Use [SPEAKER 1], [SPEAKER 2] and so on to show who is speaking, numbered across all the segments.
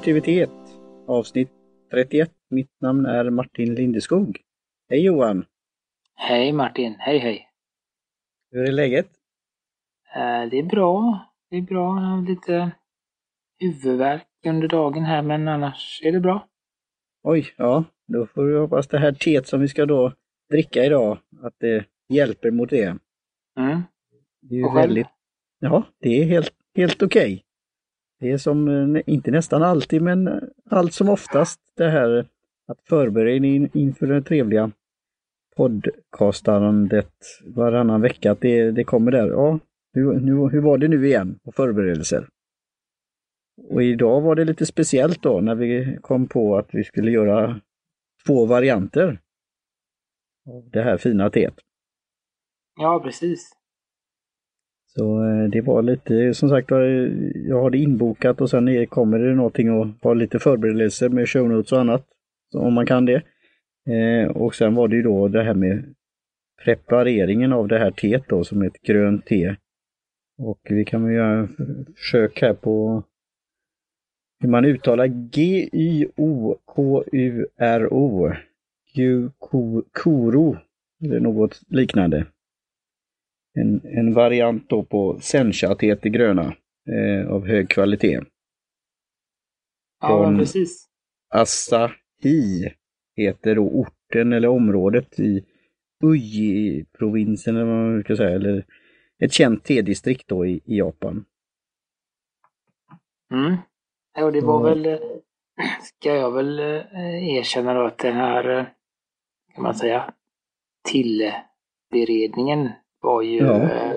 [SPEAKER 1] produktivitet avsnitt 31. Mitt namn är Martin Lindeskog. Hej Johan!
[SPEAKER 2] Hej Martin, hej hej!
[SPEAKER 1] Hur är läget?
[SPEAKER 2] Eh, det är bra. Det är bra. Jag har lite huvudvärk under dagen här men annars är det bra.
[SPEAKER 1] Oj, ja. Då får vi hoppas det här teet som vi ska då dricka idag, att det hjälper mot det.
[SPEAKER 2] Mm.
[SPEAKER 1] Det är ju väldigt... Ja, det är helt, helt okej. Det är som, eh, inte nästan alltid, men eh, allt som oftast det här att förbereda in, inför det trevliga podcastandet varannan vecka, att det, det kommer där. Ja, hur, nu, hur var det nu igen? Och förberedelser. Och idag var det lite speciellt då när vi kom på att vi skulle göra två varianter av det här fina teet.
[SPEAKER 2] Ja, precis.
[SPEAKER 1] Så eh, det var lite, som sagt var, jag har det inbokat och sen eh, kommer det någonting och har lite förberedelser med show notes och annat. Om man kan det. Eh, och sen var det ju då det här med prepareringen av det här teet då som är ett grönt te. Och vi kan väl göra en försök här på hur man uttalar G-Y-O-K-U-R-O. Kuro, eller något liknande. En, en variant då på sencha-teet i gröna eh, av hög kvalitet.
[SPEAKER 2] Ja,
[SPEAKER 1] Från-
[SPEAKER 2] precis.
[SPEAKER 1] Asahi heter då orten eller området i Uji-provinsen eller vad man ska säga, eller ett känt tedistrikt då i, i Japan.
[SPEAKER 2] Mm. Ja, och det var
[SPEAKER 1] Ja.
[SPEAKER 2] väl, eh, ska jag väl eh, erkänna då att den här, eh, kan man säga, tillberedningen var ju
[SPEAKER 1] Ja.
[SPEAKER 2] eh,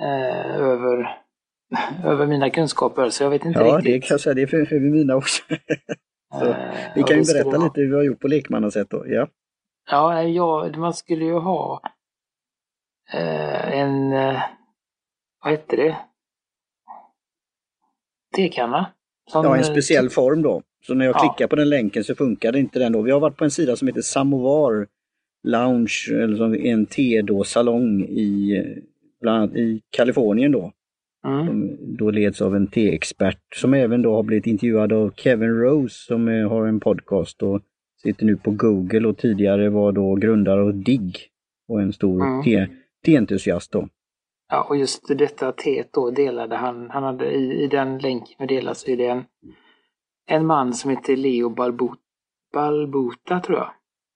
[SPEAKER 2] eh, över, över mina kunskaper, så jag vet inte
[SPEAKER 1] Ja, det
[SPEAKER 2] riktigt.
[SPEAKER 1] kan jag säga, det är för, för mina också. så
[SPEAKER 2] Eh,
[SPEAKER 1] Vi kan ju
[SPEAKER 2] det
[SPEAKER 1] berätta
[SPEAKER 2] vara-
[SPEAKER 1] lite hur vi har gjort på lekmannasätt då. Ja.
[SPEAKER 2] Ja, ja, man skulle ju ha eh, en, vad hette det? Tekanna. Som,
[SPEAKER 1] ja, en speciell form då. Så när jag
[SPEAKER 2] Ja.
[SPEAKER 1] klickar på den länken så funkar det inte den då. Vi har varit på en sida som heter Samovar Lounge, eller en te då salong i, bland annat i Kalifornien då.
[SPEAKER 2] Mm,
[SPEAKER 1] Som då leds av en teexpert som även då har blivit intervjuad av Kevin Rose som eh, har en podcast och sitter nu på Google och tidigare var då grundare av Digg och en stor
[SPEAKER 2] Mm.
[SPEAKER 1] te, teentusiast då.
[SPEAKER 2] ja, och just detta teet då delade han, han hade i, i den länken vi delade så är det en, en man som heter Leo Balbota, Balbota tror jag.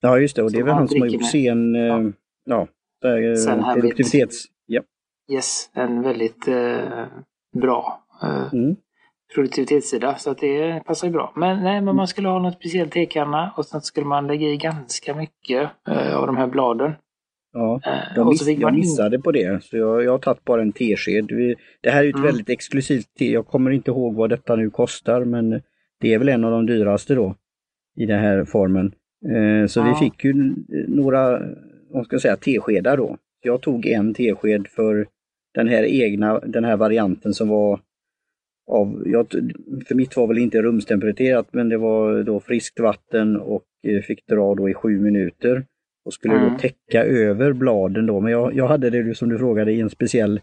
[SPEAKER 1] Ja just det, och det är väl
[SPEAKER 2] han
[SPEAKER 1] han som har gjort sen,
[SPEAKER 2] Ja.
[SPEAKER 1] ja, ja där, eh,
[SPEAKER 2] Sen
[SPEAKER 1] produktivitets... Ja.
[SPEAKER 2] Yes, en väldigt eh, bra eh,
[SPEAKER 1] Mm.
[SPEAKER 2] produktivitetssida. Så att det passar ju bra. Men nej, men man skulle ha någon speciell tekanna och sen skulle man lägga i ganska mycket eh, av de här bladen.
[SPEAKER 1] Ja,
[SPEAKER 2] Eh,
[SPEAKER 1] jag,
[SPEAKER 2] och
[SPEAKER 1] miss, jag missade på det, så jag, jag har tagit bara en tesked. Det här är ju ett
[SPEAKER 2] Mm.
[SPEAKER 1] väldigt exklusivt te. Jag kommer inte ihåg vad detta nu kostar, men det är väl en av de dyraste då i den här formen. Eh, så vi
[SPEAKER 2] Ja.
[SPEAKER 1] fick ju några, vad ska jag säga, teskedar då. Jag tog en tesked för den här egna, den här varianten som var av, jag, för mitt var väl inte rumstempererat, men det var då friskt vatten och eh, fick dra då i sju minuter. Och skulle
[SPEAKER 2] Mm.
[SPEAKER 1] då täcka över bladen då. Men jag, jag hade det som du frågade i en speciell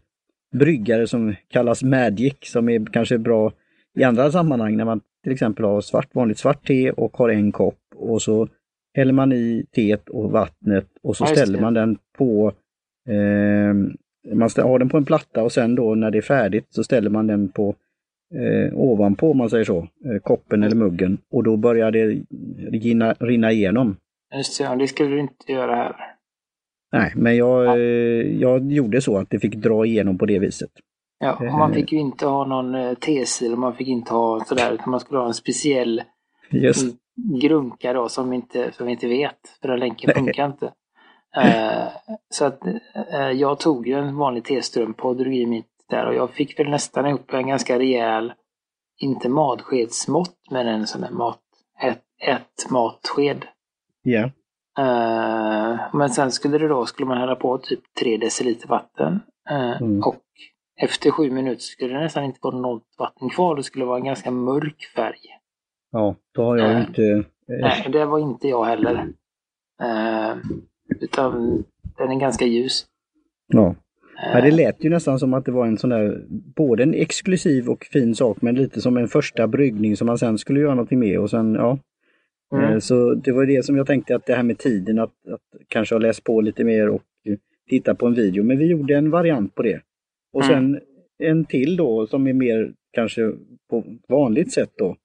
[SPEAKER 1] bryggare som kallas Magic som är kanske bra i andra sammanhang när man till exempel har svart, vanligt svart te och har en kopp och så häller man i teet och vattnet och så
[SPEAKER 2] Ja,
[SPEAKER 1] ställer man den på eh, man har den på en platta och sen då när det är färdigt så ställer man den på eh, ovanpå om man säger så, eh, koppen eller muggen och då börjar det rinna, rinna igenom.
[SPEAKER 2] Just det, ja, det skulle du inte göra här.
[SPEAKER 1] Nej, men jag,
[SPEAKER 2] Ja.
[SPEAKER 1] eh, jag gjorde så att det fick dra igenom på det viset.
[SPEAKER 2] Ja, och
[SPEAKER 1] Eh.
[SPEAKER 2] man fick ju inte ha någon eh, tesil man fick inte ha sådär, utan man skulle ha en speciell
[SPEAKER 1] Just.
[SPEAKER 2] Mm. grunka då som, inte, som vi inte vet, för den länken
[SPEAKER 1] Nej.
[SPEAKER 2] funkar inte. Eh, så att eh, jag tog ju en vanlig testrumpa och drog i mitt där och jag fick väl nästan ihop en ganska rejäl, inte matskedsmått, men en sån där mat, ett, ett matsked.
[SPEAKER 1] Ja.
[SPEAKER 2] Eh, men sen skulle det då, skulle man hälla på typ 3 deciliter vatten. Eh,
[SPEAKER 1] Mm.
[SPEAKER 2] Och efter sju minuter skulle det nästan inte vara något vatten kvar. Det skulle vara en ganska mörk färg.
[SPEAKER 1] Ja, då har jag
[SPEAKER 2] Eh.
[SPEAKER 1] inte... Eh,
[SPEAKER 2] Nej, det var inte jag heller. Eh, utan den är ganska ljus.
[SPEAKER 1] ja. Ja, det lät ju nästan som att det var en sån där, både en exklusiv och fin sak, men lite som en första bryggning som man sen skulle göra någonting med och sen, ja. Mm. Så det var det som jag tänkte att det här med tiden, att, att kanske ha läst på lite mer och titta på en video. Men vi gjorde en variant på det. Och sen mm. en till då som är mer kanske på vanligt sätt då.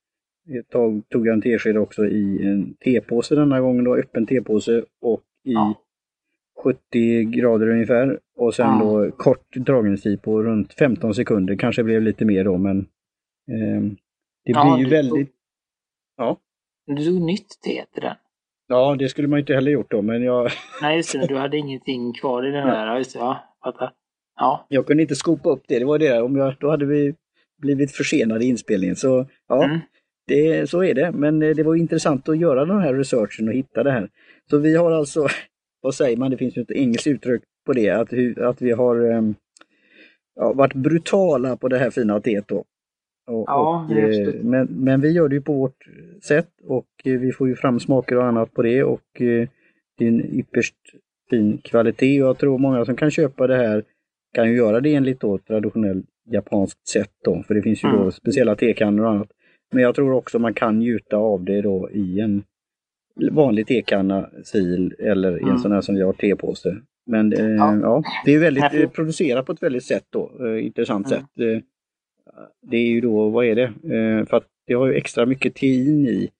[SPEAKER 1] Ett tag tog jag en tesked också i en tepåse denna gången då, öppen tepåse och i ja. 70 grader ungefär. Och sen ja. då kort dragningstid på runt 15 sekunder, kanske blev lite mer då men eh, det ja, blir ju väldigt... Tog...
[SPEAKER 2] Ja. Du tog nytt te till den?
[SPEAKER 1] Ja, det skulle man inte heller gjort då, men jag...
[SPEAKER 2] Nej, just det. Du hade ingenting kvar i den där. Just det, ja, fattar.
[SPEAKER 1] Ja. Jag kunde inte skopa upp det. Det var det. Om jag, då hade vi blivit försenade i inspelningen. Så ja, mm. Det, så är det. Men eh, det var intressant att göra den här researchen och hitta det här. Så vi har alltså, vad säger man, det finns ju ett engelskt uttryck på det, att, att vi har um, ja, varit brutala på det här fina teet då. Och, ja, och, eh, men, men vi gör det ju på vårt sätt och eh, vi får ju fram smaker och annat på det och eh, det är en ypperst fin kvalitet och jag tror många som kan köpa det här kan ju göra det enligt då traditionellt japanskt sätt då, för det finns ju mm. då speciella tekannor och annat. Men jag tror också man kan njuta av det då i en vanlig tekanna, sil eller i en mm. sån här som vi har tepåse. Men eh, ja. ja. det är väldigt eh, producerat på ett väldigt sätt då, eh, intressant mm. sätt det är ju då, vad är det? Eh, för att det har ju extra mycket tein i.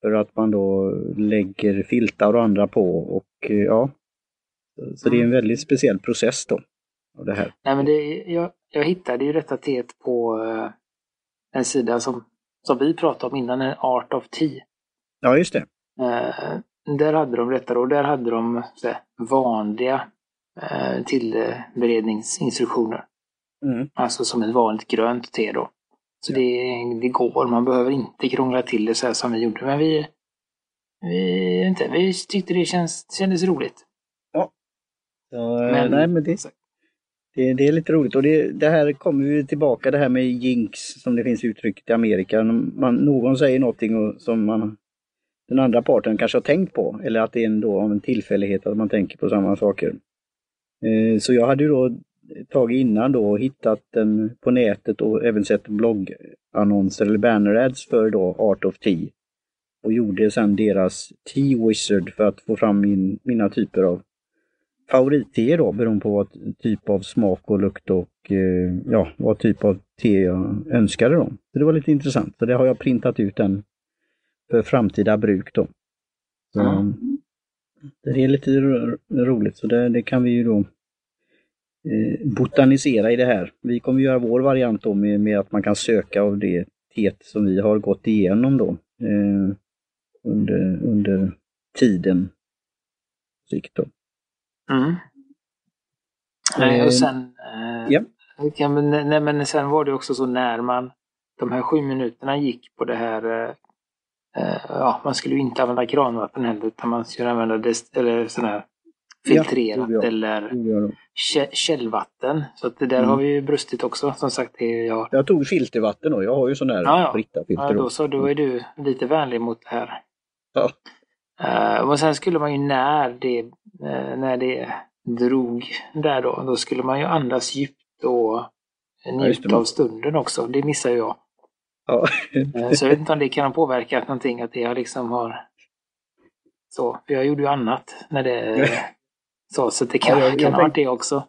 [SPEAKER 1] För att man då lägger filtar och andra på och eh, ja. Så det är en mm. väldigt speciell process då. Av det här.
[SPEAKER 2] Nej men det, jag, jag hittade ju detta teet på en sida som, som vi pratade om innan, en Art of Tea.
[SPEAKER 1] Ja just det.
[SPEAKER 2] Uh, där hade de detta då, där hade de så vanliga uh, tillberedningsinstruktioner. Mm. Alltså som ett vanligt grönt te då. Så ja. det, det går, man behöver inte krångla till det så här som vi gjorde. Men vi, vi, inte, vi tyckte det känns, kändes roligt.
[SPEAKER 1] Ja. Så, eh, men, nej, men det, det, det, är lite roligt och det, det här kommer vi tillbaka det här med jinx som det finns uttryckt i Amerika. Man, någon säger någonting och, som man, den andra parten kanske har tänkt på eller att det är en, då, en tillfällighet att man tänker på samma saker. Eh, så jag hade ju då tagit innan då hittat den på nätet och även sett bloggannonser eller banner ads för då Art of Tea. Och gjorde sedan deras Tea Wizard för att få fram min, mina typer av favoritteer då beroende på vad typ av smak och lukt och eh, ja, vad typ av te jag önskade då. Så det var lite intressant. Så det har jag printat ut den för framtida bruk då. Så, mm. Det är lite roligt så det, det kan vi ju då Eh, botanisera i det här. Vi kommer göra vår variant då med, med att man kan söka av det teet som vi har gått igenom då eh, under, under tiden. Sikt då.
[SPEAKER 2] Mm. Nej, och eh, sen, eh, ja. ja. men, nej, men sen var det också så när man, de här sju minuterna gick på det här eh, eh ja, man skulle ju inte använda kranvatten heller utan man skulle använda dest, eller sån här filtrerat ja, eller källvatten. Så att det där mm. har vi ju brustit också. Som sagt, jag...
[SPEAKER 1] jag tog filtervatten och jag har ju sån där ja,
[SPEAKER 2] ja. ja, då, så då är du lite vänlig mot det här. Ja. Uh, och sen skulle man ju när det, uh, när det drog där då, då skulle man ju andas djupt och njuta ja, av stunden också. Det missar jag. Ja. uh, så jag vet inte om det kan ha påverkat någonting, att det liksom har så. För jag gjorde ju annat när det Så, så det kan, ja, jag, kan ha det också.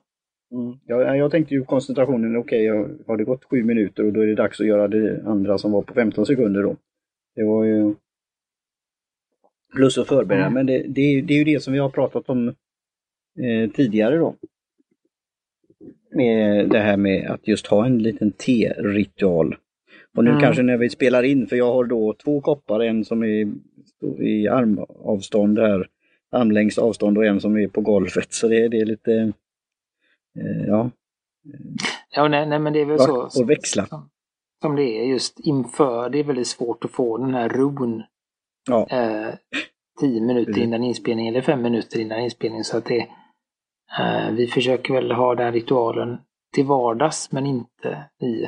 [SPEAKER 1] Mm. Ja, jag tänkte ju koncentrationen, okej, okay, har det gått sju minuter och då är det dags att göra det andra som var på 15 sekunder då. Det var ju plus att förbereda, mm. men det, det, det, är ju det som vi har pratat om eh, tidigare då. Med det här med att just ha en liten te-ritual. Och nu mm. kanske när vi spelar in, för jag har då två koppar, en som är i armavstånd här armlängds avstånd och en som är på golvet. Så det, det är lite, eh, ja.
[SPEAKER 2] Ja, nej, nej, men det är väl så.
[SPEAKER 1] Och växla.
[SPEAKER 2] Som, som, det är just inför, det är väldigt svårt att få den här ron. Ja. Eh, tio minuter innan inspelning eller fem minuter innan inspelning. Så att det, eh, vi försöker väl ha den ritualen till vardags men inte i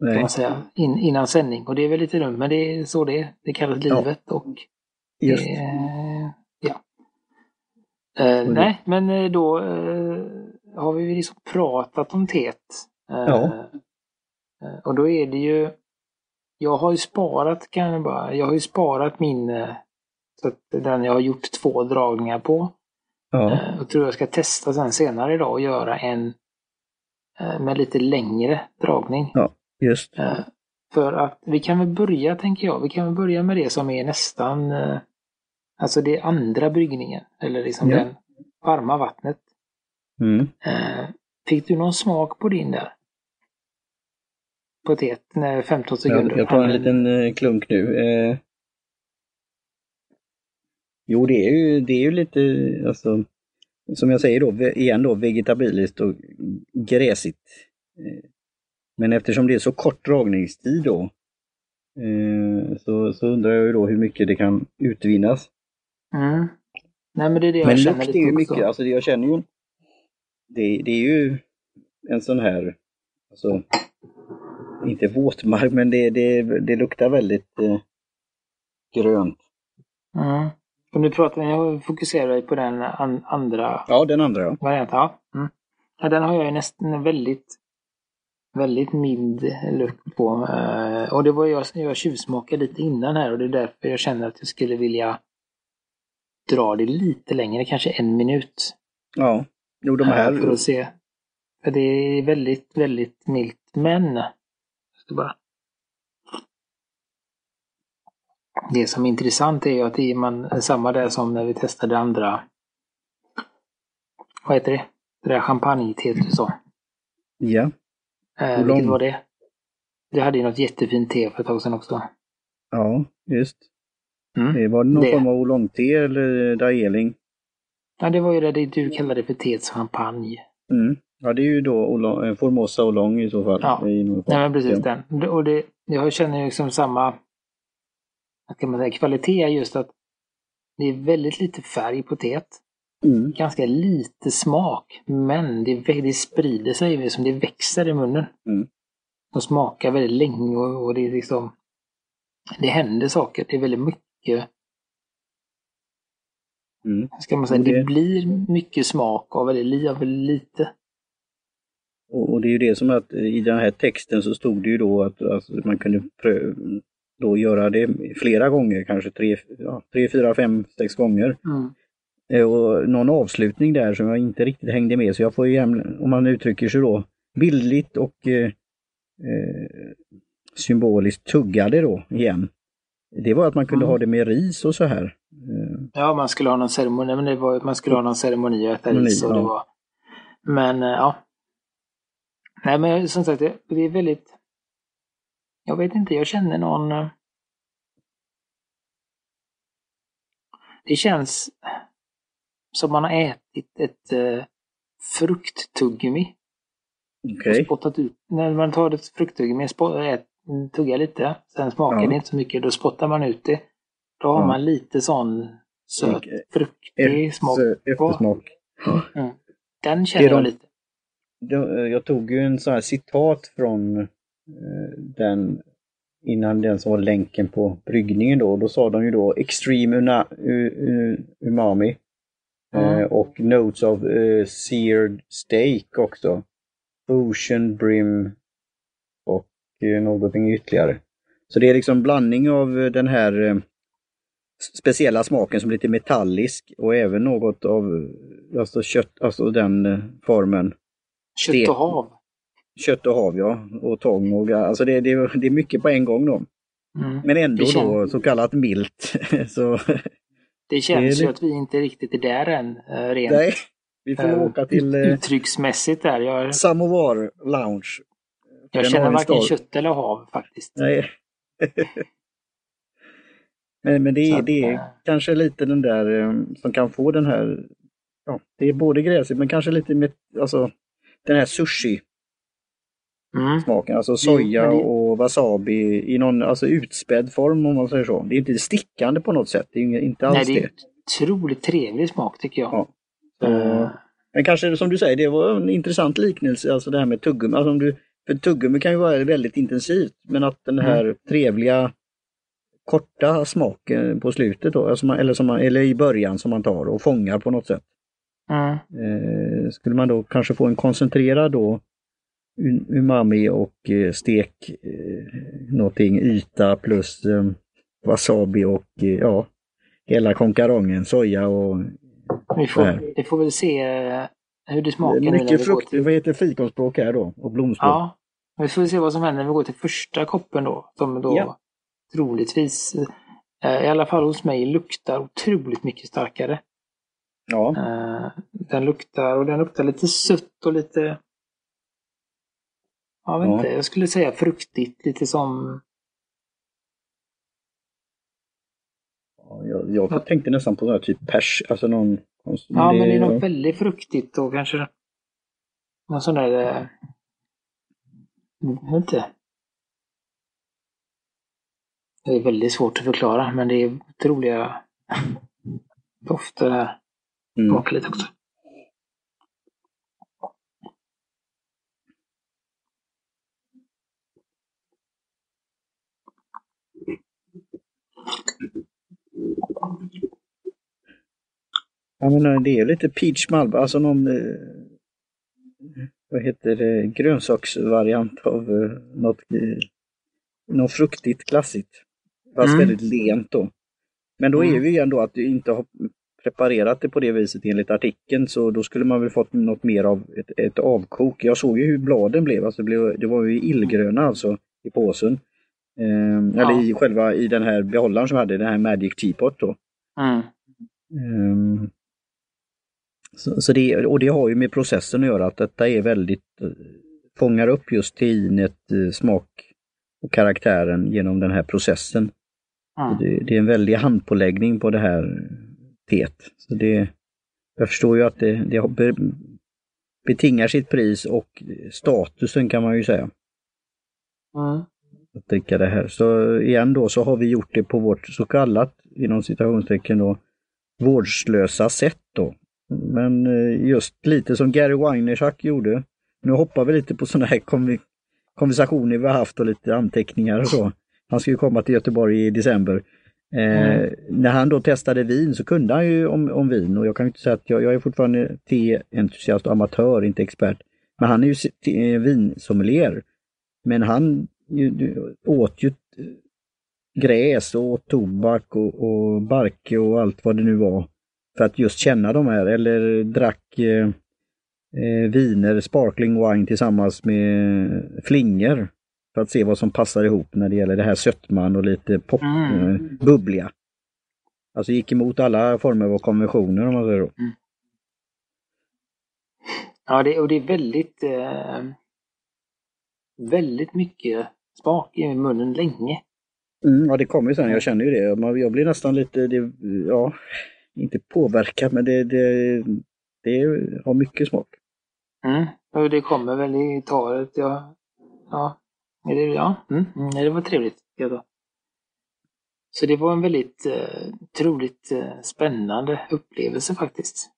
[SPEAKER 2] Nej. kan man säga, in, innan sändning. Och det är väl lite dumt, men det är så det är. Det kallas livet ja. och Just. Det, ja. Uh, nej, men eh, då, uh, har vi liksom pratat om teet. Eh,
[SPEAKER 1] Ja.
[SPEAKER 2] eh, Och då är det ju, jag har ju sparat, kan jag bara, jag har ju sparat min, eh, så att den jag har gjort två dragningar på.
[SPEAKER 1] Ja,
[SPEAKER 2] Eh, Och tror jag ska testa sen senare idag och göra en eh, med lite längre dragning.
[SPEAKER 1] just.
[SPEAKER 2] Eh, För att vi kan väl börja, tänker jag, vi kan väl börja med det som är nästan, alltså det andra bryggningen, eller liksom
[SPEAKER 1] Ja.
[SPEAKER 2] den varma vattnet.
[SPEAKER 1] Mm.
[SPEAKER 2] Fick du någon smak på din där? På när 15
[SPEAKER 1] Jag,
[SPEAKER 2] sekunder?
[SPEAKER 1] jag tar en liten eh, klunk nu. Eh, jo, det är ju, det är ju lite, alltså, som jag säger då, igen då, vegetabiliskt och gräsigt. Eh, men eftersom det är så kort dragningstid då, så, så undrar jag ju då hur mycket det kan utvinnas.
[SPEAKER 2] Mm. Nej men det är det jag
[SPEAKER 1] Men
[SPEAKER 2] känner
[SPEAKER 1] lukt är ju mycket, alltså det jag känner ju, det, det är ju en sån här, alltså, inte våtmark, men det, det, det luktar väldigt eh, grönt.
[SPEAKER 2] Mm. Och nu pratar jag fokuserar ju på den an, andra
[SPEAKER 1] Ja, den andra ja.
[SPEAKER 2] varianten. Ja. Mm. ja. Den har jag ju nästan väldigt, väldigt mild lukt på. Eh, och det var jag, jag tjuvsmakade lite innan här och det är därför jag känner att jag skulle vilja dra det lite längre, kanske en minut.
[SPEAKER 1] Ja, jo de
[SPEAKER 2] eh,
[SPEAKER 1] här,
[SPEAKER 2] För att se. För det är väldigt, väldigt milt. Men, ska bara Det som är intressant är ju att det är man, samma där som när vi testade andra. Vad heter det? Det där champagne-teet du sa.
[SPEAKER 1] ja,
[SPEAKER 2] Eh, vilket var det? Det hade ju något jättefint te för ett tag sedan också.
[SPEAKER 1] ja, just.
[SPEAKER 2] Mm.
[SPEAKER 1] Det var någon
[SPEAKER 2] Det.
[SPEAKER 1] form av oolong-te eller daeling.
[SPEAKER 2] Ja, det var ju det det du kallade för teets champagne.
[SPEAKER 1] Mm. Ja, det är ju då eh, Formosa oolong i så fall.
[SPEAKER 2] Ja. Nej men precis den. Och det, jag känner ju liksom samma kan man säga, kvalitet just att det är väldigt lite färg på teet.
[SPEAKER 1] Mm.
[SPEAKER 2] Ganska lite smak. Men det, det sprider sig, som det växer i munnen.
[SPEAKER 1] Mm.
[SPEAKER 2] Och smakar väldigt länge och, och det är liksom Det händer saker. Det är väldigt mycket
[SPEAKER 1] Mm.
[SPEAKER 2] ska man säga,
[SPEAKER 1] Och det-
[SPEAKER 2] det blir mycket smak av väldigt, av väldigt lite.
[SPEAKER 1] Och, och det är ju det som att i den här texten så stod det ju då att alltså, man kunde då göra det flera gånger, kanske tre, ja, tre fyra, fem, sex gånger.
[SPEAKER 2] Mm.
[SPEAKER 1] Eh, Och någon avslutning där som jag inte riktigt hängde med så jag får ju, om man uttrycker sig då, bildligt och eh, eh, symboliskt tuggade då igen. Det var att man kunde
[SPEAKER 2] Mm.
[SPEAKER 1] ha det med ris och så här. Eh,
[SPEAKER 2] Ja, man skulle ha någon ceremoni, men det var, man skulle ha någon ceremoni och äta ris och det
[SPEAKER 1] Ja.
[SPEAKER 2] var... Men ja. Nej men som sagt, det, är väldigt... Jag vet inte, jag känner någon... eh, Det känns som man har ätit ett eh, frukttuggummi.
[SPEAKER 1] Okej.
[SPEAKER 2] Och spottat ut. När man tar ett frukttuggummi, ät, tuggar lite, sen smakar
[SPEAKER 1] Ja.
[SPEAKER 2] det inte så mycket, då spottar man ut det. Då har
[SPEAKER 1] Ja.
[SPEAKER 2] man lite sån söt, fruktig smak.
[SPEAKER 1] Efter- Eftersmak.
[SPEAKER 2] Mm. Den känner
[SPEAKER 1] är
[SPEAKER 2] jag
[SPEAKER 1] de-
[SPEAKER 2] lite.
[SPEAKER 1] Eh, Jag tog ju en sån här citat från eh, den innan den som var länken på bryggningen då. Då sa de ju då Extreme una, u, u, Umami
[SPEAKER 2] Mm.
[SPEAKER 1] eh, och Notes of eh, Seared Steak också. Ocean Brim och eh, någonting ytterligare. Så det är liksom blandning av den här eh, speciella smaken som är lite metallisk och även något av alltså kött, alltså den formen.
[SPEAKER 2] Kött och hav.
[SPEAKER 1] Kött och hav ja, och tång och alltså det, det, det är mycket på en gång då.
[SPEAKER 2] Mm.
[SPEAKER 1] Men ändå
[SPEAKER 2] känns-
[SPEAKER 1] då så kallat milt. så
[SPEAKER 2] Det känns
[SPEAKER 1] det-
[SPEAKER 2] ju att vi inte riktigt är där än, eh, rent
[SPEAKER 1] nej, vi får
[SPEAKER 2] eh,
[SPEAKER 1] åka till eh,
[SPEAKER 2] uttrycksmässigt där. Jag,
[SPEAKER 1] Samovar Lounge.
[SPEAKER 2] jag
[SPEAKER 1] Den
[SPEAKER 2] känner varken
[SPEAKER 1] stad-
[SPEAKER 2] kött eller hav faktiskt.
[SPEAKER 1] Nej. men, men det är, det är kanske lite den där som kan få den här, ja, det är både gräsigt men kanske lite med, alltså den här sushi
[SPEAKER 2] Mm.
[SPEAKER 1] smaken, alltså soja
[SPEAKER 2] men det-
[SPEAKER 1] och wasabi i någon alltså utspädd form om man säger så. Det är inte stickande på något sätt, det är inte
[SPEAKER 2] Nej,
[SPEAKER 1] alls
[SPEAKER 2] det är
[SPEAKER 1] det.
[SPEAKER 2] otroligt trevlig smak tycker jag.
[SPEAKER 1] Ja.
[SPEAKER 2] Eh,
[SPEAKER 1] Men kanske som du säger, det var en intressant liknelse, alltså det här med tuggummi. Alltså om du, för tuggummi kan ju vara väldigt intensivt, men att den här
[SPEAKER 2] Mm.
[SPEAKER 1] trevliga korta smaken på slutet då, alltså man, eller, som man, eller i början som man tar och fångar på något sätt.
[SPEAKER 2] Mm.
[SPEAKER 1] Eh, skulle man då kanske få en koncentrerad då umami och eh, stek eh, någonting yta plus eh, wasabi och eh, ja, hela konkarongen, soja och
[SPEAKER 2] vi får, vi får väl se eh, hur det smakar.
[SPEAKER 1] Mycket frukt, till... vad heter fikonspråk här då? Och blomspråk?
[SPEAKER 2] Ja, vi får se vad som händer när vi går till första koppen då. Som då ja. troligtvis, eh, i alla fall hos mig, luktar otroligt mycket starkare.
[SPEAKER 1] Ja.
[SPEAKER 2] Den luktar, och den luktar lite sött och lite jag vet ja. inte, jag skulle säga fruktigt, lite som...
[SPEAKER 1] Ja, jag, jag tänkte nästan på någon typ pers, alltså någon...
[SPEAKER 2] Ja, men det är något väldigt fruktigt och kanske någon sån där... Eh, jag vet inte. Det är väldigt svårt att förklara, men det är otroliga dofter här. Mm. Smaka lite också.
[SPEAKER 1] Jag menar, det är lite peach malva, alltså någon eh, vad heter det, grönsaksvariant av eh, något, eh, något fruktigt klassigt. Fast mm. väldigt lent då. Men då är mm. vi ju ändå att du inte har preparerat det på det viset enligt artikeln så då skulle man väl fått något mer av ett, ett avkok. Jag såg ju hur bladen blev, alltså det, blev, det var ju illgröna alltså i påsen. Eh, ja. Eller i själva i den här behållaren som hade, den här Magic Teapot då.
[SPEAKER 2] Mm.
[SPEAKER 1] Eh, så, så, det, och det har ju med processen att göra, att detta är väldigt, eh, fångar upp just teinet, eh, smak och karaktären genom den här processen. Mm. Det, det, är en väldig handpåläggning på det här. Så det, jag förstår ju att det, det betingar sitt pris och statusen kan man ju säga.
[SPEAKER 2] Mm
[SPEAKER 1] att dricka det här. Så igen då så har vi gjort det på vårt så kallat, inom citationstecken då, vårdslösa sätt då. Men eh, just lite som Gary Weinerchuk gjorde. Nu hoppar vi lite på sådana här konversationer vi har haft och lite anteckningar och så. Han ska ju komma till Göteborg i december. Mm. Eh. När han då testade vin så kunde han ju om, om vin och jag kan inte säga att jag, jag är fortfarande teentusiast, och amatör, inte expert. Men han är ju eh, vinsommelier. Men han åt ju eh, gräs och åt tobak och, och barke och allt vad det nu var. För att just känna de här, eller drack eh, eh, viner, sparkling wine tillsammans med flingor. För att se vad som passar ihop när det gäller det här sötman och lite pop, mm. eh, bubbliga. Alltså gick emot alla former av konventioner om man säger så. Mm.
[SPEAKER 2] Ja, det, och det är väldigt, eh, väldigt mycket smak i munnen länge.
[SPEAKER 1] Mm, ja, det kommer ju sen. Jag känner ju det. Jag blir nästan lite, det, ja, inte påverkad, men det, det, det har mycket smak.
[SPEAKER 2] Mm, och det kommer väl i talet. Ja, ja, det, ja mm, mm, det var trevligt. Ja, Så det var en väldigt eh, troligt eh, spännande upplevelse faktiskt.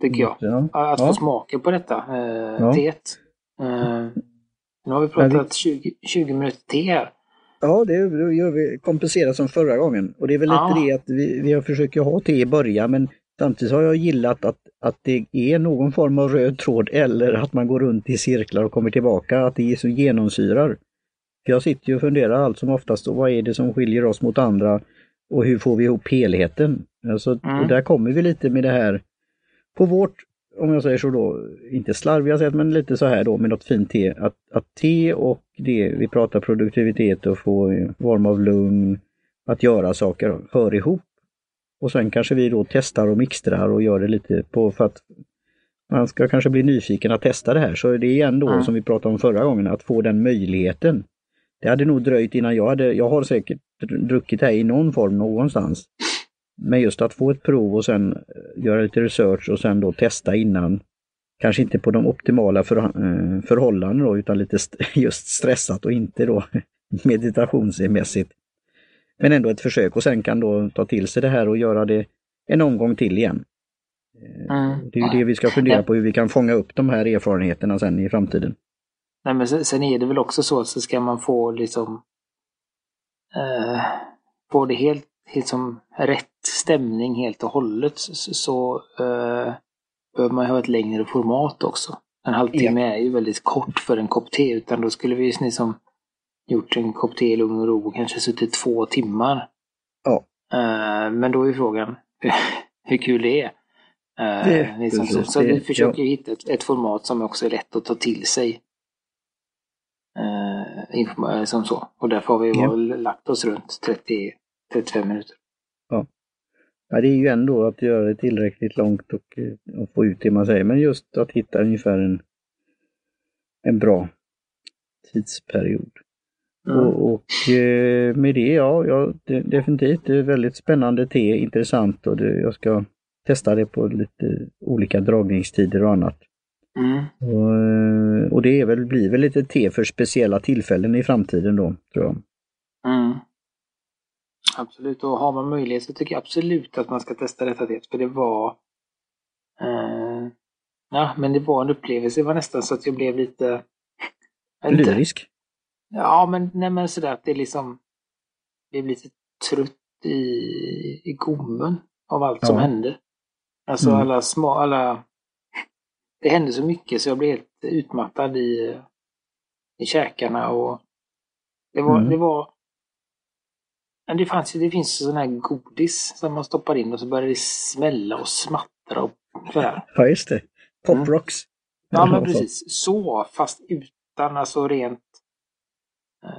[SPEAKER 2] Tycker jag. Ja. Att få ja. smaka på detta eh, ja. teet. Eh, nu har vi pratat vi... 20, 20 minuter till här.
[SPEAKER 1] Ja, det gör vi kompenserat som förra gången. Och det är väl ja. lite det att vi, vi har försökt ha te i början men samtidigt har jag gillat att, att det är någon form av röd tråd eller att man går runt i cirklar och kommer tillbaka, att det är så genomsyrar. Jag sitter ju och funderar allt som oftast, vad är det som skiljer oss mot andra och hur får vi ihop helheten? Alltså, mm. Och där kommer vi lite med det här på vårt om jag säger så då, inte slarviga sätt, men lite så här då med något fint te. Att, att te och det, vi pratar produktivitet och få form av lugn, att göra saker, hör ihop. Och sen kanske vi då testar och mixtrar och gör det lite på för att man ska kanske bli nyfiken att testa det här. Så det är igen då mm. som vi pratade om förra gången, att få den möjligheten. Det hade nog dröjt innan jag hade, jag har säkert druckit här i någon form någonstans. Men just att få ett prov och sen eh, göra lite research och sen då testa innan. Kanske inte på de optimala för, eh, förhållanden då, utan lite st just stressat och inte då meditationsmässigt. Men ändå ett försök och sen kan då ta till sig det här och göra det en omgång till igen. Eh, mm. Det är ju det vi ska fundera på, hur vi kan fånga upp de här erfarenheterna sen i framtiden.
[SPEAKER 2] Nej, men sen är det väl också så att så ska man få liksom eh, få det helt liksom rätt stämning helt och hållet så, uh, behöver man ha ett längre format också. En halvtimme ja. är ju väldigt kort för en kopp te utan då skulle vi liksom gjort en kopp te i lugn och ro och kanske suttit två timmar.
[SPEAKER 1] Ja.
[SPEAKER 2] Uh, men då är frågan hur kul det är. Uh, det, liksom så, så vi försöker ja. hitta ett, ett, format som också är lätt att ta till sig. Uh, som så. Och därför har vi ja. lagt oss runt 30-35 minuter.
[SPEAKER 1] Ja. ja, det är ju ändå att göra det tillräckligt långt och, och få ut det man säger. Men just att hitta ungefär en, en bra tidsperiod. Mm. Och, och, eh, med det, ja, ja det, definitivt. Det är väldigt spännande te, intressant och det, jag ska testa det på lite olika dragningstider och annat.
[SPEAKER 2] Mm.
[SPEAKER 1] Och, eh, och, det är väl, blir väl lite te för speciella tillfällen i framtiden då, tror jag.
[SPEAKER 2] Mm. Absolut, och har man möjlighet så tycker jag absolut att man ska testa detta te, för det var eh, Ja, men det var en upplevelse. Det var nästan så att jag blev lite...
[SPEAKER 1] Lyrisk?
[SPEAKER 2] Ja, men, nej, men sådär att det liksom... Jag blev lite trött i, i gommen av allt ja. som hände. Alltså mm. alla små, alla... Det hände så mycket så jag blev helt utmattad i, i käkarna och det var, mm. det var det, fanns, det finns sån här godis som man stoppar in och så börjar det smälla och smattra och sådär.
[SPEAKER 1] Ja, just det. Poprocks. Mm.
[SPEAKER 2] Ja, men precis. Så, fast utan alltså rent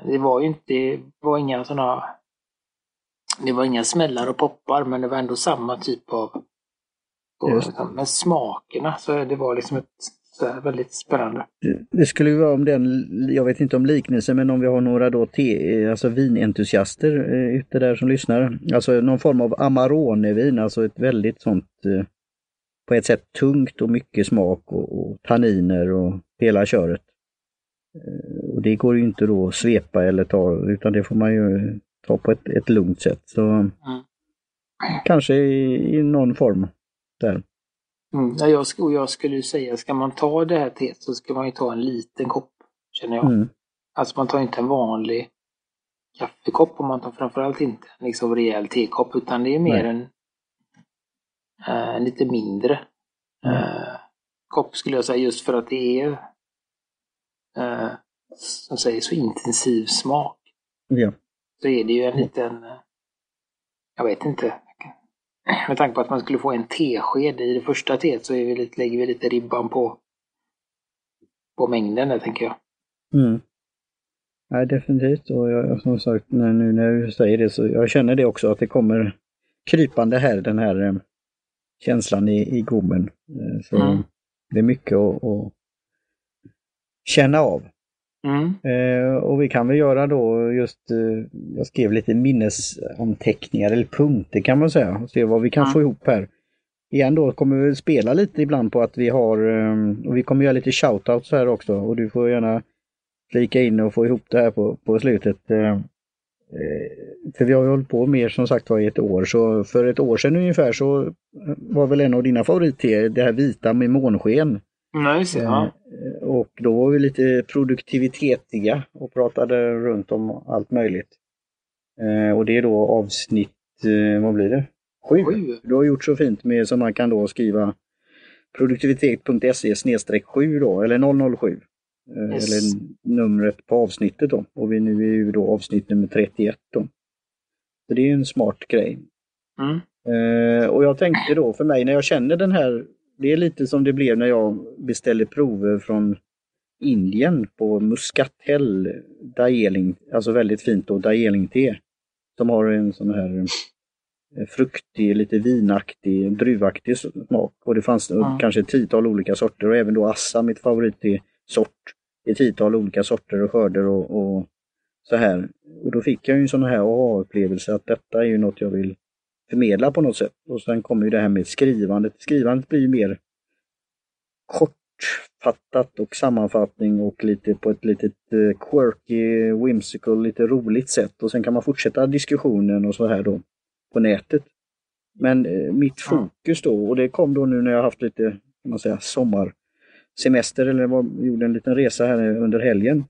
[SPEAKER 2] det var ju inte, det var inga sådana, det var inga smällar och poppar men det var ändå samma typ av, och, med smakerna så det var liksom ett väldigt spännande.
[SPEAKER 1] Det skulle ju vara om den, jag vet inte om liknelse, men om vi har några då te, alltså vinentusiaster eh, ute där som lyssnar. Alltså någon form av Amarone-vin, alltså ett väldigt sånt eh, på ett sätt tungt och mycket smak och, och tanniner och hela köret. Eh, och det går ju inte då att svepa eller ta, utan det får man ju ta på ett, ett lugnt sätt. Så mm. Kanske i, i, någon form där.
[SPEAKER 2] Mm. Ja, jag, och jag skulle säga, ska man ta det här teet så ska man ju ta en liten kopp, känner jag. Mm. Alltså man tar inte en vanlig kaffekopp och man tar framförallt inte en liksom rejäl tekopp utan det är mer en äh, lite mindre äh, kopp skulle jag säga just för att det är eh, som säger så intensiv smak.
[SPEAKER 1] Ja.
[SPEAKER 2] Så är det ju en liten, eh, jag vet inte, med tanke på att man skulle få en tesked i det första teet så vi lite, lägger vi lite ribban på, på mängden där tänker jag.
[SPEAKER 1] Mm. Nej, definitivt. Och jag, som sagt, nu när du säger det så jag känner det också att det kommer krypande här, den här eh, känslan i, i gommen. Eh, så mm. det är mycket att, att känna av.
[SPEAKER 2] Mm.
[SPEAKER 1] Eh, och vi kan väl göra då just, eh, jag skrev lite minnesanteckningar eller punkter kan man säga, och se vad vi kan mm. få ihop här. Igen då kommer vi spela lite ibland på att vi har, eh, och vi kommer göra lite shoutouts här också och du får gärna flika in och få ihop det här på, på slutet. Eh, eh, för vi har ju hållit på mer som sagt var i ett år, så för ett år sedan ungefär så var väl en av dina favoritter det här vita med månsken.
[SPEAKER 2] Nej, så, ja.
[SPEAKER 1] Eh, och då var vi lite produktivitetiga och pratade runt om allt möjligt. Eh, och det är då avsnitt, eh, vad blir det? Sju. Sju. Du har gjort så fint med så man kan då skriva produktivitet.se snedstreck 7 då, eller 007. Yes. Eller numret på avsnittet då. Och vi nu är ju då avsnitt nummer 31 då. Så det är en smart grej.
[SPEAKER 2] Mm.
[SPEAKER 1] och jag tänkte då för mig när jag känner den här det är lite som det blev när jag beställde prover från Indien på Muscatel Daeling, alltså väldigt fint då, Daeling-te. Som har en sån här eh, fruktig, lite vinaktig, druvaktig smak. Och det fanns mm. kanske ett tiotal olika sorter och även då Assa, mitt favoritsort. Ett tiotal olika sorter och skörder och, och, så här. Och då fick jag ju en sån här aha-upplevelse att detta är ju något jag vill förmedla på något sätt. Och sen kommer ju det här med skrivandet. Skrivandet blir mer kortfattat och sammanfattning och lite på ett litet eh, quirky, whimsical, lite roligt sätt. Och sen kan man fortsätta diskussionen och så här då på nätet. Men eh, mitt fokus då, och det kom då nu när jag haft lite, kan man säga, sommarsemester eller var, gjorde en liten resa här under helgen.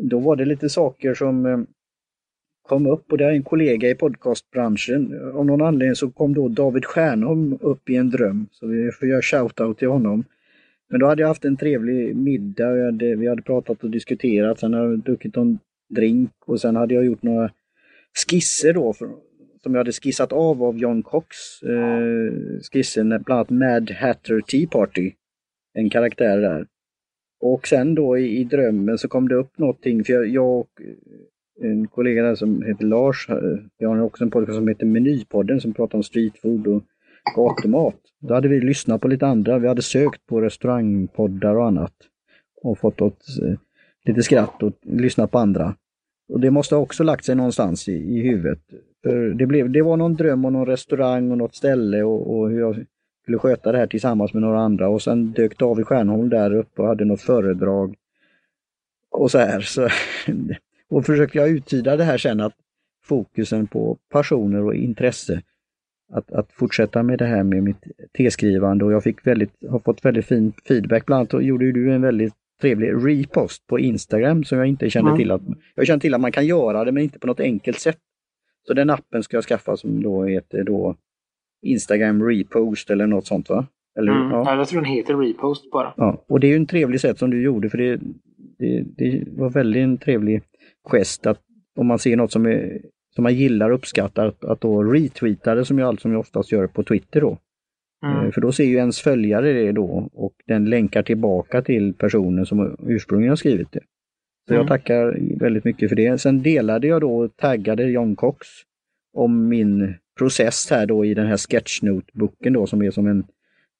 [SPEAKER 1] Då var det lite saker som eh, kom upp och det är en kollega i podcastbranschen. Av någon anledning så kom då David Stjärnholm upp i en dröm. Så vi får göra shoutout till honom. Men då hade jag haft en trevlig middag. Vi hade, vi hade pratat och diskuterat. Sen hade jag druckit en drink och sen hade jag gjort några skisser då för, som jag hade skissat av av John Cox. Eh, skissen bland annat Mad Hatter Tea Party. En karaktär där. Och sen då i, i drömmen så kom det upp någonting, för jag, jag och en kollega där som heter Lars, eh, vi har också en podcast som heter Menypodden som pratar om streetfood och gatumat. Då hade vi lyssnat på lite andra, vi hade sökt på restaurangpoddar och annat. Och fått åt, eh, lite skratt och lyssnat på andra. Och det måste också lagt sig någonstans i, i huvudet. För det, blev, det var någon dröm om någon restaurang och något ställe och, och hur jag skulle sköta det här tillsammans med några andra och sen dök David Stjärnholm där uppe och hade något föredrag. Och så här. Så, och försökte jag uttyda det här sen att fokusen på passioner och intresse. Att, att fortsätta med det här med mitt teskrivande och jag fick väldigt, har fått väldigt fin feedback. Bland annat gjorde du en väldigt trevlig repost på Instagram som jag inte kände mm. till att... Jag kände till att man kan göra det men inte på något enkelt sätt. Så den appen ska jag skaffa som då heter då Instagram repost eller något sånt va? Eller,
[SPEAKER 2] mm. ja. jag tror den heter repost bara.
[SPEAKER 1] Ja, och det är ju en trevlig sätt som du gjorde för det, det, det var väldigt en trevlig gest att om man ser något som, är, som man gillar och uppskattar att, att då retweeta det som jag som jag oftast gör på Twitter då. Mm. Eh, för då ser ju ens följare det då och den länkar tillbaka till personen som ursprungligen har skrivit det. Så mm. jag tackar väldigt mycket för det. Sen delade jag då och taggade John Cox om min process här då i den här sketchnote-boken då som är som en,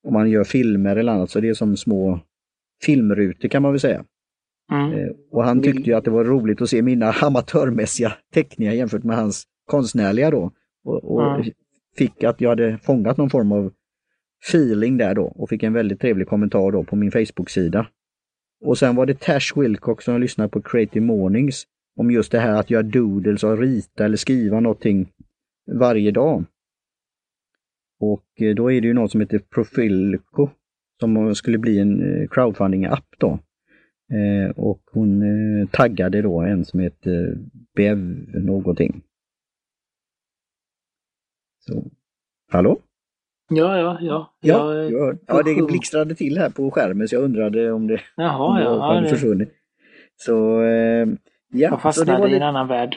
[SPEAKER 1] om man gör filmer eller annat, så det är som små filmrutor kan man väl säga. Mm. Eh, och han tyckte ju att det var roligt att se mina amatörmässiga teckningar jämfört med hans konstnärliga då. Och, och mm. fick att jag hade fångat någon form av feeling där då och fick en väldigt trevlig kommentar då på min Facebook-sida. Och sen var det Tash Wilcox som lyssnade på Creative Mornings om just det här att göra doodles och rita eller skriva någonting varje dag. Och eh, då är det ju något som heter Profilco som skulle bli en eh, crowdfunding-app då. Eh, och hon taggade då en som heter Bev någonting. Så. Hallå?
[SPEAKER 2] Ja, ja, ja.
[SPEAKER 1] Ja, jag, ja, det blixtrade till här på skärmen så jag undrade om det,
[SPEAKER 2] Jaha, ja,
[SPEAKER 1] hade försvunnit. Så,
[SPEAKER 2] ja. Jag fastnade i en annan värld.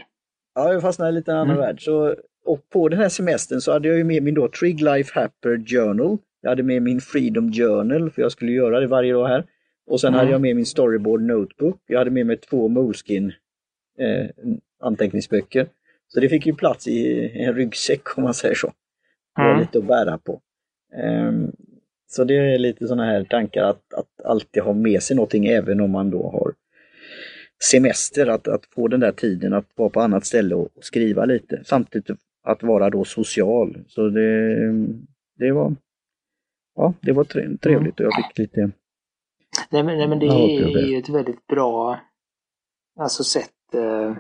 [SPEAKER 1] Ja, jag fastnade i lite en annan mm. värld. Så och på den här semestern så hade jag ju med min då Trig Life Happer Journal. Jag hade med min Freedom Journal, för jag skulle göra det varje dag här. Och sen mm. hade jag med min Storyboard Notebook. Jag hade med mig två Moleskin eh, anteckningsböcker. Så det fick ju plats i en ryggsäck om man säger så. Det var mm. lite att bära på. Um, så det är lite sådana här tankar att, att alltid ha med sig någonting även om man då har semester, att, att få den där tiden att vara på annat ställe och skriva lite. Samtidigt att vara då social. Så det, det var ja, det var trevligt och jag fick lite
[SPEAKER 2] Nej men, nej, men det är ju ett väldigt bra alltså sätt eh,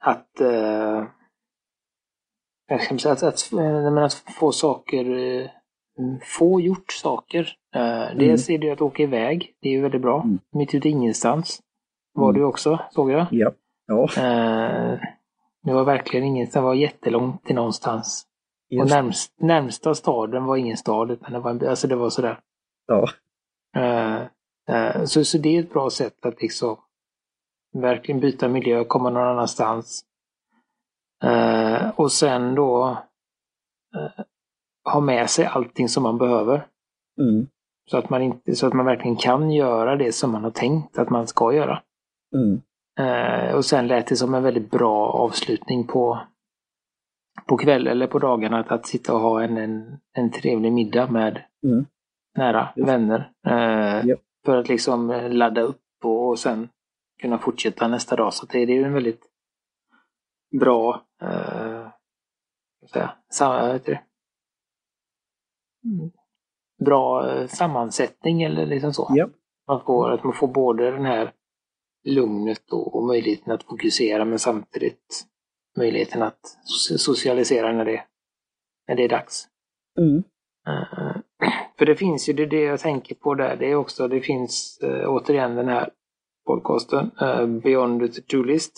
[SPEAKER 2] att, eh, att, att, att, att få saker, eh, få gjort saker. Eh, mm. Dels är det att åka iväg, det är ju väldigt bra. Mm. Mitt ute ingenstans var mm. du också, såg jag.
[SPEAKER 1] Ja. ja.
[SPEAKER 2] Eh, det var verkligen inget, det var jättelångt till någonstans. Just. Och närmst, närmsta staden var ingen stad, utan det var, alltså det var sådär.
[SPEAKER 1] Ja.
[SPEAKER 2] Uh, uh, så, så det är ett bra sätt att liksom verkligen byta miljö, komma någon annanstans. Uh, och sen då ha med sig allting som man behöver.
[SPEAKER 1] Mm.
[SPEAKER 2] Så, att man inte, så att man verkligen kan göra det som man har tänkt att man ska göra.
[SPEAKER 1] Mm.
[SPEAKER 2] Eh, och sen lät det som en väldigt bra avslutning på, på kväll eller på dagarna att, att sitta och ha en, en, en trevlig middag med
[SPEAKER 1] mm.
[SPEAKER 2] Nära vänner. Eh, yep. För att liksom eh, ladda upp och, och sen kunna fortsätta nästa dag. Så det, är en väldigt bra eh, säga, sam, det? bra eh, sammansättning eller liksom så.
[SPEAKER 1] Yep.
[SPEAKER 2] Man får, att man får både den här lugnet och, och möjligheten att fokusera men samtidigt möjligheten att socialisera när det, när det är dags.
[SPEAKER 1] Mm.
[SPEAKER 2] Uh, för det finns ju, det, det jag tänker på där, det är också, det finns uh, återigen den här podcasten, uh, Beyond the To-List.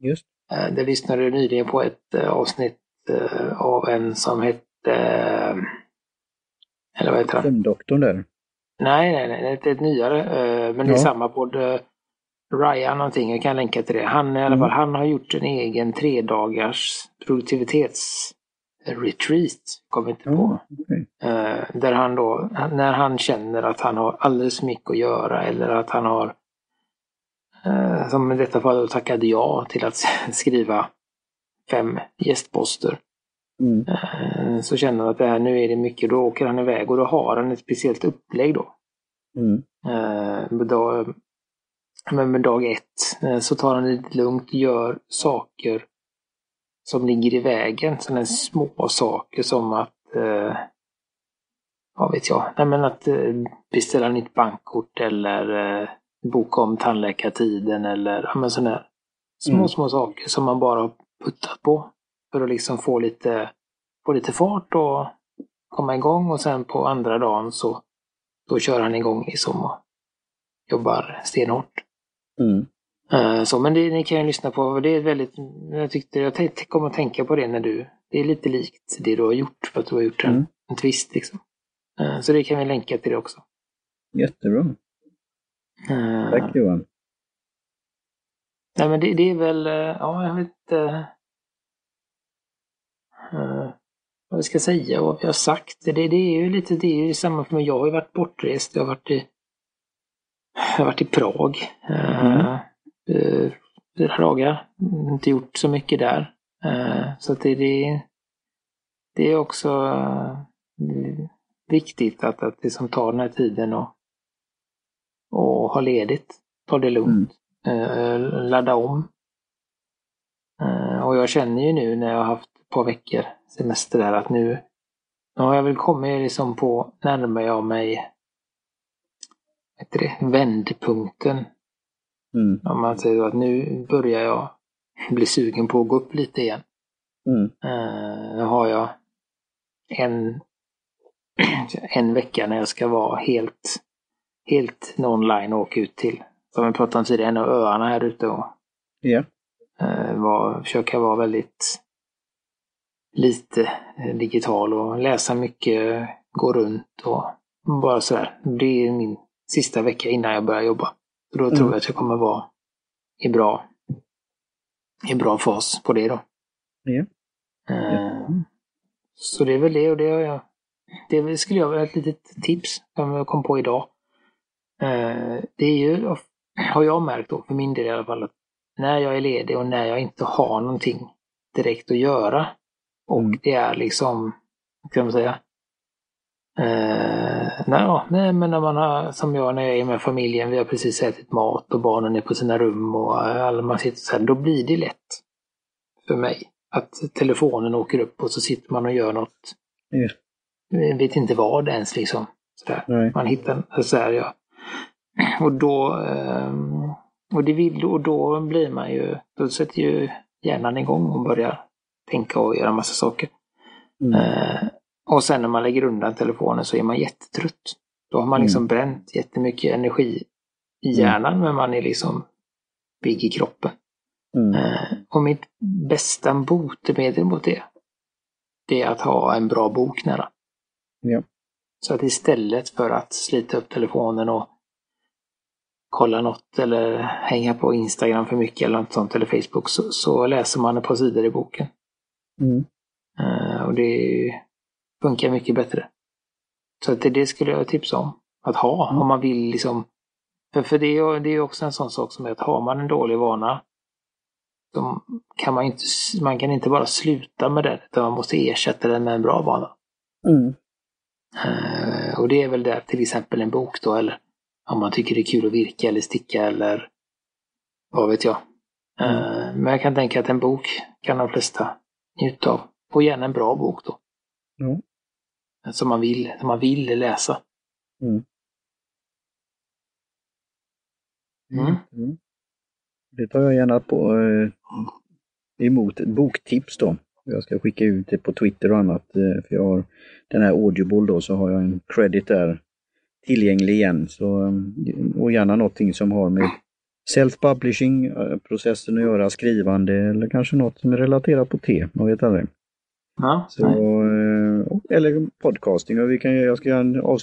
[SPEAKER 1] Just.
[SPEAKER 2] Eh, det lyssnade nyligen på ett eh, avsnitt eh, av en som hette... Eh, eller vad heter han?
[SPEAKER 1] Sömndoktorn där.
[SPEAKER 2] Nej, nej, nej, det är ett nyare. eh, Men det är
[SPEAKER 1] Ja.
[SPEAKER 2] samma podd. eh, Ryan någonting, jag kan länka till det. Han, i alla
[SPEAKER 1] Mm.
[SPEAKER 2] fall, han har gjort en egen tre dagars produktivitetsretreat. Kommer inte på.
[SPEAKER 1] Okej.
[SPEAKER 2] Eh, där han då, när han känner att han har alldeles för mycket att göra eller att han har, eh, som i detta fall då tackade ja till att skriva fem gästposter.
[SPEAKER 1] Mm.
[SPEAKER 2] Eh, så känner han att det här, nu är det mycket, då åker han iväg och då har han ett speciellt upplägg då.
[SPEAKER 1] Mm.
[SPEAKER 2] Eh, dag, men med dag ett så tar han det lite lugnt, gör saker som ligger i vägen. Sådana små saker som att, eh, vad vet jag, nej men att eh, beställa nytt bankkort eller eh, boka om tandläkartiden eller ja, men sådana små,
[SPEAKER 1] Mm.
[SPEAKER 2] små saker som man bara har puttat på för att liksom få lite, få lite fart och komma igång och sen på andra dagen så då kör han igång liksom och jobbar stenhårt.
[SPEAKER 1] Mm.
[SPEAKER 2] Eh, Så, men det, ni kan ju lyssna på, det är väldigt, jag tyckte, jag kom att tänka på det när du, det är lite likt det du har gjort, för att du har gjort en,
[SPEAKER 1] Mm.
[SPEAKER 2] en twist liksom. Eh, Så det kan vi länka till det också.
[SPEAKER 1] Jättebra.
[SPEAKER 2] Eh,
[SPEAKER 1] Tack Johan.
[SPEAKER 2] Nej men det, det är väl, ja jag vet inte eh, vad vi ska säga och vad vi har sagt. Det, det är ju lite, det är ju samma för mig. Jag har ju varit bortrest, jag har varit i, jag har varit i Prag. eh,
[SPEAKER 1] Mm
[SPEAKER 2] eh, Fyra dagar. Inte gjort så mycket där. Eh, Så att det, det, det är också eh, viktigt att, att liksom ta den här tiden och, och ha ledigt. Ta det lugnt. Eh, ladda om. Eh, och jag känner ju nu när jag har haft ett par veckor semester där att nu, nu har jag väl kommit liksom på, närmar jag mig heter det, vändpunkten.
[SPEAKER 1] Mm.
[SPEAKER 2] Om man säger att nu börjar jag bli sugen på att gå upp lite igen.
[SPEAKER 1] Mm.
[SPEAKER 2] Eh, nu har jag en, en vecka när jag ska vara helt, helt online och åka ut till, som vi pratade om tidigare, en av öarna här ute och
[SPEAKER 1] Ja.
[SPEAKER 2] eh, var, försöka vara väldigt lite eh, digital och läsa mycket, gå runt och bara sådär. Det är min sista vecka innan jag börjar jobba. Så då tror
[SPEAKER 1] Mm.
[SPEAKER 2] jag att jag kommer vara i bra, i bra fas på det då.
[SPEAKER 1] Ja.
[SPEAKER 2] Eh, Så det är väl det och det har jag. Det skulle jag vilja ett litet tips som jag kom på idag. Eh, Det är ju, har jag märkt då, för min del i alla fall, att när jag är ledig och när jag inte har någonting direkt att göra och
[SPEAKER 1] Mm.
[SPEAKER 2] det är liksom, kan man säga, Eh, nej, ja, nej, men när man har, som jag när jag är med familjen, vi har precis ätit mat och barnen är på sina rum och eh, alla man sitter så här, då blir det lätt för mig att telefonen åker upp och så sitter man och gör något,
[SPEAKER 1] Ja.
[SPEAKER 2] jag vet inte vad ens liksom. Sådär. Man hittar så här, ja. Och då, ehm, och det vill, och då blir man ju, då sätter ju hjärnan igång och börjar tänka och göra massa saker.
[SPEAKER 1] Mm.
[SPEAKER 2] Och sen när man lägger undan telefonen så är man jättetrött. Då har man
[SPEAKER 1] Mm.
[SPEAKER 2] liksom bränt jättemycket energi i hjärnan men man är liksom pigg i kroppen.
[SPEAKER 1] Mm.
[SPEAKER 2] Eh, och mitt bästa botemedel mot det, det är att ha en bra bok nära.
[SPEAKER 1] Ja.
[SPEAKER 2] Så att istället för att slita upp telefonen och kolla något eller hänga på Instagram för mycket eller något sånt eller Facebook så, så läser man ett par sidor i boken.
[SPEAKER 1] Mm.
[SPEAKER 2] Eh, och det funkar mycket bättre. Så att det, det skulle jag tipsa om. Att ha
[SPEAKER 1] Mm.
[SPEAKER 2] om man vill liksom. För, för det, är, det är också en sån sak som är att har man en dålig vana så kan man inte, man kan inte bara sluta med den utan man måste ersätta den med en bra vana.
[SPEAKER 1] Mm.
[SPEAKER 2] Eh, och det är väl där till exempel en bok då eller om man tycker det är kul att virka eller sticka eller vad vet jag. Eh, men jag kan tänka att en bok kan de flesta njuta av. Och gärna en bra bok då.
[SPEAKER 1] Ja.
[SPEAKER 2] Som man vill, som man vill läsa.
[SPEAKER 1] Mm.
[SPEAKER 2] Mm.
[SPEAKER 1] Mm. Det tar jag gärna på eh, emot ett boktips då. Jag ska skicka ut det på Twitter och annat. Eh, för jag har den här Audible då så har jag en credit där tillgänglig igen. Så, eh, och gärna någonting som har med self-publishing-processen att göra, skrivande eller kanske något som är relaterat på te, man vet aldrig.
[SPEAKER 2] Ja,
[SPEAKER 1] Så,
[SPEAKER 2] nej
[SPEAKER 1] eller podcasting. Och vi kan, jag ska göra en avslutning